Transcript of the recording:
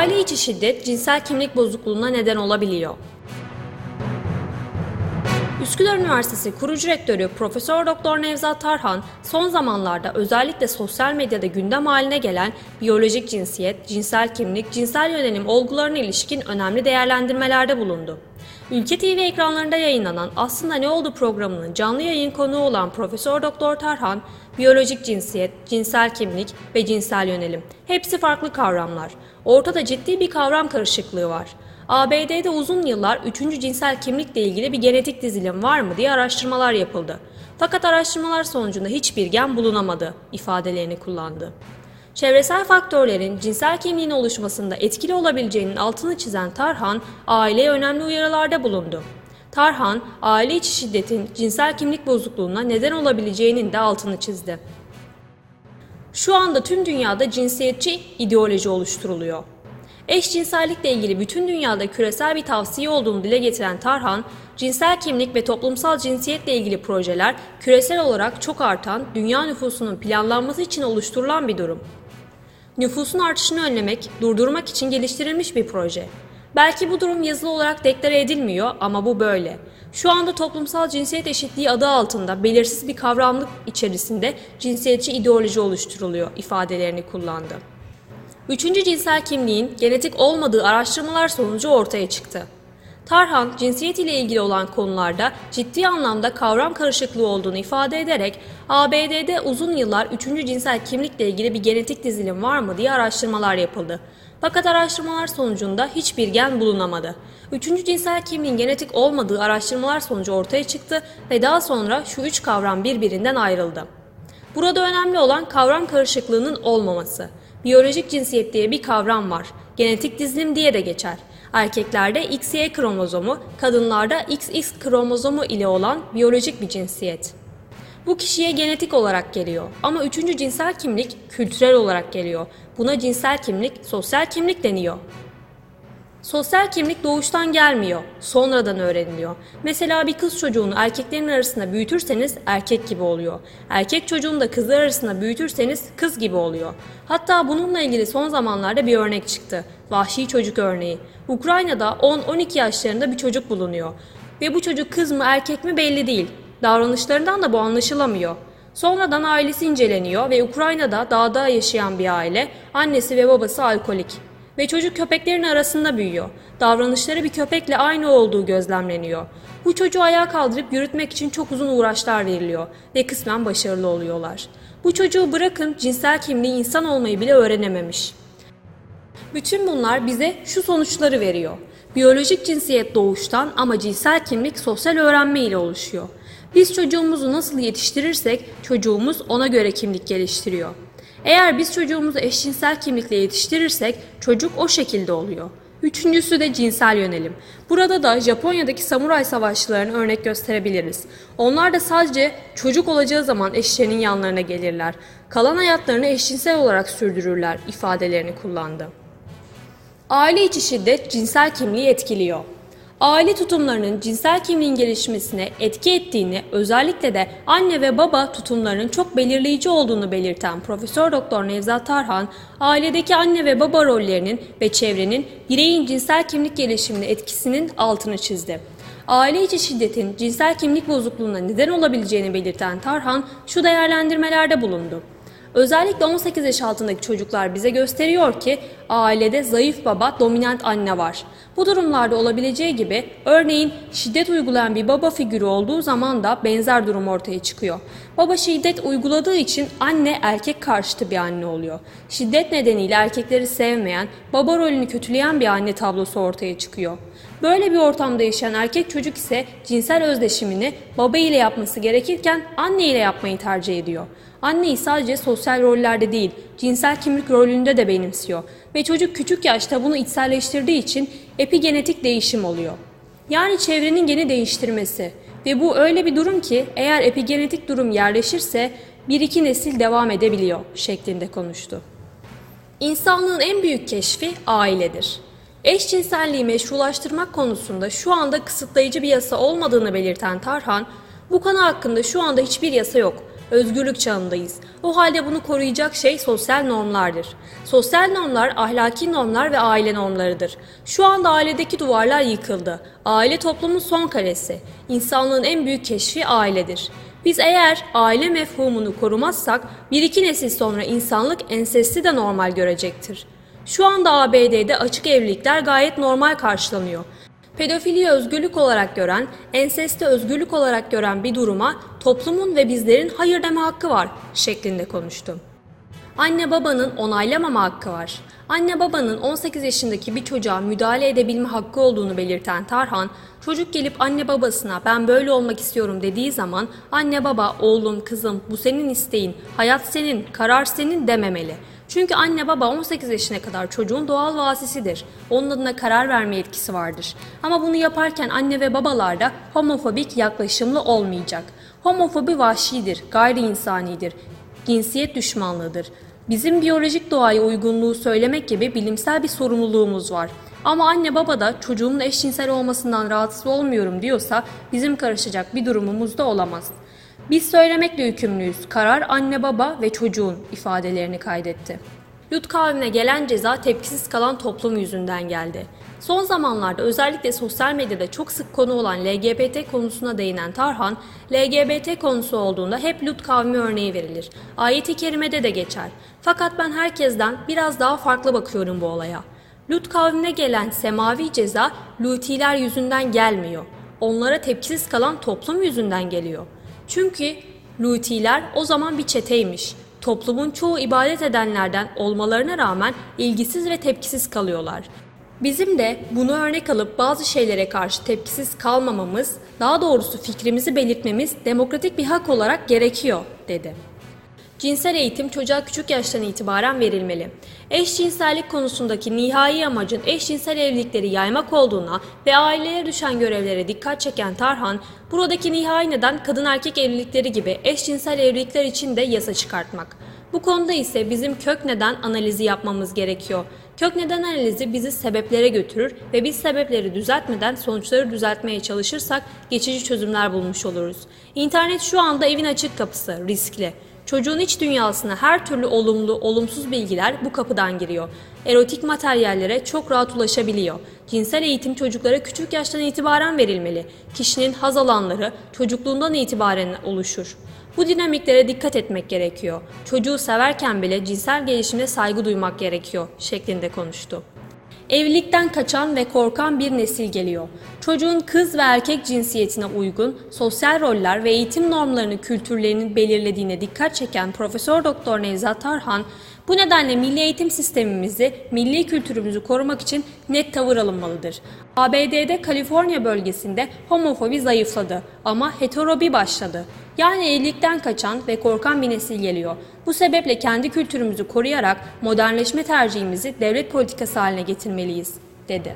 Aile içi şiddet cinsel kimlik bozukluğuna neden olabiliyor. Üsküdar Üniversitesi kurucu rektörü Profesör Doktor Nevzat Tarhan son zamanlarda özellikle sosyal medyada gündem haline gelen biyolojik cinsiyet, cinsel kimlik, cinsel yönelim olgularına ilişkin önemli değerlendirmelerde bulundu. Ülke TV ekranlarında yayınlanan Aslında Ne Oldu programının canlı yayın konuğu olan Profesör Doktor Tarhan, biyolojik cinsiyet, cinsel kimlik ve cinsel yönelim hepsi farklı kavramlar. Ortada ciddi bir kavram karışıklığı var. ABD'de uzun yıllar üçüncü cinsel kimlikle ilgili bir genetik dizilim var mı diye araştırmalar yapıldı. Fakat araştırmalar sonucunda hiçbir gen bulunamadı ifadelerini kullandı. Çevresel faktörlerin cinsel kimliğin oluşmasında etkili olabileceğinin altını çizen Tarhan, aileye önemli uyarılarda bulundu. Tarhan, aile içi şiddetin cinsel kimlik bozukluğuna neden olabileceğinin de altını çizdi. Şu anda tüm dünyada cinsiyetçi ideoloji oluşturuluyor. Eşcinsellikle ilgili bütün dünyada küresel bir tavsiye olduğunu dile getiren Tarhan, cinsel kimlik ve toplumsal cinsiyetle ilgili projeler küresel olarak çok artan dünya nüfusunun planlanması için oluşturulan bir durum. Nüfusun artışını önlemek, durdurmak için geliştirilmiş bir proje. Belki bu durum yazılı olarak deklare edilmiyor ama bu böyle. Şu anda toplumsal cinsiyet eşitliği adı altında belirsiz bir kavramlık içerisinde cinsiyetçi ideoloji oluşturuluyor ifadelerini kullandı. Üçüncü cinsel kimliğin genetik olmadığı araştırmalar sonucu ortaya çıktı. Tarhan, cinsiyet ile ilgili olan konularda ciddi anlamda kavram karışıklığı olduğunu ifade ederek ABD'de uzun yıllar üçüncü cinsel kimlikle ilgili bir genetik dizilim var mı diye araştırmalar yapıldı. Fakat araştırmalar sonucunda hiçbir gen bulunamadı. Üçüncü cinsel kimliğin genetik olmadığı araştırmalar sonucu ortaya çıktı ve daha sonra şu üç kavram birbirinden ayrıldı. Burada önemli olan kavram karışıklığının olmaması. Biyolojik cinsiyet diye bir kavram var. Genetik dizilim diye de geçer. Erkeklerde XY kromozomu, kadınlarda XX kromozomu ile olan biyolojik bir cinsiyet. Bu kişiye genetik olarak geliyor ama üçüncü cinsel kimlik kültürel olarak geliyor. Buna cinsel kimlik, sosyal kimlik deniyor. Sosyal kimlik doğuştan gelmiyor, sonradan öğreniliyor. Mesela bir kız çocuğunu erkeklerin arasında büyütürseniz erkek gibi oluyor. Erkek çocuğunu da kızlar arasında büyütürseniz kız gibi oluyor. Hatta bununla ilgili son zamanlarda bir örnek çıktı. Vahşi çocuk örneği. Ukrayna'da 10-12 yaşlarında bir çocuk bulunuyor. Ve bu çocuk kız mı erkek mi belli değil. Davranışlarından da bu anlaşılamıyor. Sonradan ailesi inceleniyor ve Ukrayna'da dağda yaşayan bir aile, annesi ve babası alkolik ve çocuk köpeklerin arasında büyüyor. Davranışları bir köpekle aynı olduğu gözlemleniyor. Bu çocuğu ayağa kaldırıp yürütmek için çok uzun uğraşlar veriliyor ve kısmen başarılı oluyorlar. Bu çocuğu bırakın cinsel kimliği insan olmayı bile öğrenememiş. Bütün bunlar bize şu sonuçları veriyor. Biyolojik cinsiyet doğuştan ama cinsel kimlik sosyal öğrenme ile oluşuyor. Biz çocuğumuzu nasıl yetiştirirsek çocuğumuz ona göre kimlik geliştiriyor. Eğer biz çocuğumuzu eşcinsel kimlikle yetiştirirsek çocuk o şekilde oluyor. Üçüncüsü de cinsel yönelim. Burada da Japonya'daki samuray savaşçılarını örnek gösterebiliriz. Onlar da sadece çocuk olacağı zaman eşlerinin yanlarına gelirler. Kalan hayatlarını eşcinsel olarak sürdürürler ifadelerini kullandı. Aile içi şiddet cinsel kimliği etkiliyor aile tutumlarının cinsel kimliğin gelişmesine etki ettiğini, özellikle de anne ve baba tutumlarının çok belirleyici olduğunu belirten Profesör Doktor Nevzat Tarhan, ailedeki anne ve baba rollerinin ve çevrenin bireyin cinsel kimlik gelişimine etkisinin altını çizdi. Aile içi şiddetin cinsel kimlik bozukluğuna neden olabileceğini belirten Tarhan şu değerlendirmelerde bulundu. Özellikle 18 yaş altındaki çocuklar bize gösteriyor ki ailede zayıf baba, dominant anne var. Bu durumlarda olabileceği gibi örneğin şiddet uygulayan bir baba figürü olduğu zaman da benzer durum ortaya çıkıyor. Baba şiddet uyguladığı için anne erkek karşıtı bir anne oluyor. Şiddet nedeniyle erkekleri sevmeyen, baba rolünü kötüleyen bir anne tablosu ortaya çıkıyor. Böyle bir ortamda yaşayan erkek çocuk ise cinsel özdeşimini baba ile yapması gerekirken anne ile yapmayı tercih ediyor. Anneyi sadece sosyal rollerde değil, cinsel kimlik rolünde de benimsiyor ve çocuk küçük yaşta bunu içselleştirdiği için epigenetik değişim oluyor. Yani çevrenin geni değiştirmesi ve bu öyle bir durum ki eğer epigenetik durum yerleşirse bir iki nesil devam edebiliyor şeklinde konuştu. İnsanlığın en büyük keşfi ailedir. Eşcinselliği meşrulaştırmak konusunda şu anda kısıtlayıcı bir yasa olmadığını belirten Tarhan, bu konu hakkında şu anda hiçbir yasa yok özgürlük çağındayız. O halde bunu koruyacak şey sosyal normlardır. Sosyal normlar ahlaki normlar ve aile normlarıdır. Şu anda ailedeki duvarlar yıkıldı. Aile toplumun son kalesi. İnsanlığın en büyük keşfi ailedir. Biz eğer aile mefhumunu korumazsak bir iki nesil sonra insanlık ensesti de normal görecektir. Şu anda ABD'de açık evlilikler gayet normal karşılanıyor. Pedofiliyi özgürlük olarak gören, ensesti özgürlük olarak gören bir duruma toplumun ve bizlerin hayır deme hakkı var şeklinde konuştu. Anne babanın onaylamama hakkı var. Anne babanın 18 yaşındaki bir çocuğa müdahale edebilme hakkı olduğunu belirten Tarhan, çocuk gelip anne babasına ben böyle olmak istiyorum dediği zaman anne baba oğlum kızım bu senin isteğin, hayat senin, karar senin dememeli. Çünkü anne baba 18 yaşına kadar çocuğun doğal vasisidir. Onun adına karar verme yetkisi vardır. Ama bunu yaparken anne ve babalarda homofobik yaklaşımlı olmayacak. Homofobi vahşidir, gayri insanidir, cinsiyet düşmanlığıdır. Bizim biyolojik doğaya uygunluğu söylemek gibi bilimsel bir sorumluluğumuz var. Ama anne baba da çocuğumun eşcinsel olmasından rahatsız olmuyorum diyorsa bizim karışacak bir durumumuz da olamaz. Biz söylemekle yükümlüyüz. Karar anne baba ve çocuğun ifadelerini kaydetti. Lut kavmine gelen ceza tepkisiz kalan toplum yüzünden geldi. Son zamanlarda özellikle sosyal medyada çok sık konu olan LGBT konusuna değinen Tarhan, LGBT konusu olduğunda hep Lut kavmi örneği verilir. Ayet-i kerimede de geçer. Fakat ben herkesten biraz daha farklı bakıyorum bu olaya. Lut kavmine gelen semavi ceza Lutiler yüzünden gelmiyor. Onlara tepkisiz kalan toplum yüzünden geliyor. Çünkü Lutiler o zaman bir çeteymiş. Toplumun çoğu ibadet edenlerden olmalarına rağmen ilgisiz ve tepkisiz kalıyorlar. Bizim de bunu örnek alıp bazı şeylere karşı tepkisiz kalmamamız, daha doğrusu fikrimizi belirtmemiz demokratik bir hak olarak gerekiyor, dedi. Cinsel eğitim çocuğa küçük yaştan itibaren verilmeli. Eşcinsellik konusundaki nihai amacın eşcinsel evlilikleri yaymak olduğuna ve ailelere düşen görevlere dikkat çeken Tarhan, buradaki nihai neden kadın erkek evlilikleri gibi eşcinsel evlilikler için de yasa çıkartmak. Bu konuda ise bizim kök neden analizi yapmamız gerekiyor. Kök neden analizi bizi sebeplere götürür ve biz sebepleri düzeltmeden sonuçları düzeltmeye çalışırsak geçici çözümler bulmuş oluruz. İnternet şu anda evin açık kapısı, riskli. Çocuğun iç dünyasına her türlü olumlu, olumsuz bilgiler bu kapıdan giriyor. Erotik materyallere çok rahat ulaşabiliyor. Cinsel eğitim çocuklara küçük yaştan itibaren verilmeli. Kişinin haz alanları çocukluğundan itibaren oluşur. Bu dinamiklere dikkat etmek gerekiyor. Çocuğu severken bile cinsel gelişimine saygı duymak gerekiyor şeklinde konuştu. Evlilikten kaçan ve korkan bir nesil geliyor. Çocuğun kız ve erkek cinsiyetine uygun sosyal roller ve eğitim normlarını kültürlerinin belirlediğine dikkat çeken Profesör Doktor Nevzat Tarhan, bu nedenle milli eğitim sistemimizi, milli kültürümüzü korumak için net tavır alınmalıdır. ABD'de Kaliforniya bölgesinde homofobi zayıfladı ama heterobi başladı. Yani evlilikten kaçan ve korkan bir nesil geliyor. Bu sebeple kendi kültürümüzü koruyarak modernleşme tercihimizi devlet politikası haline getirmeliyiz, dedi.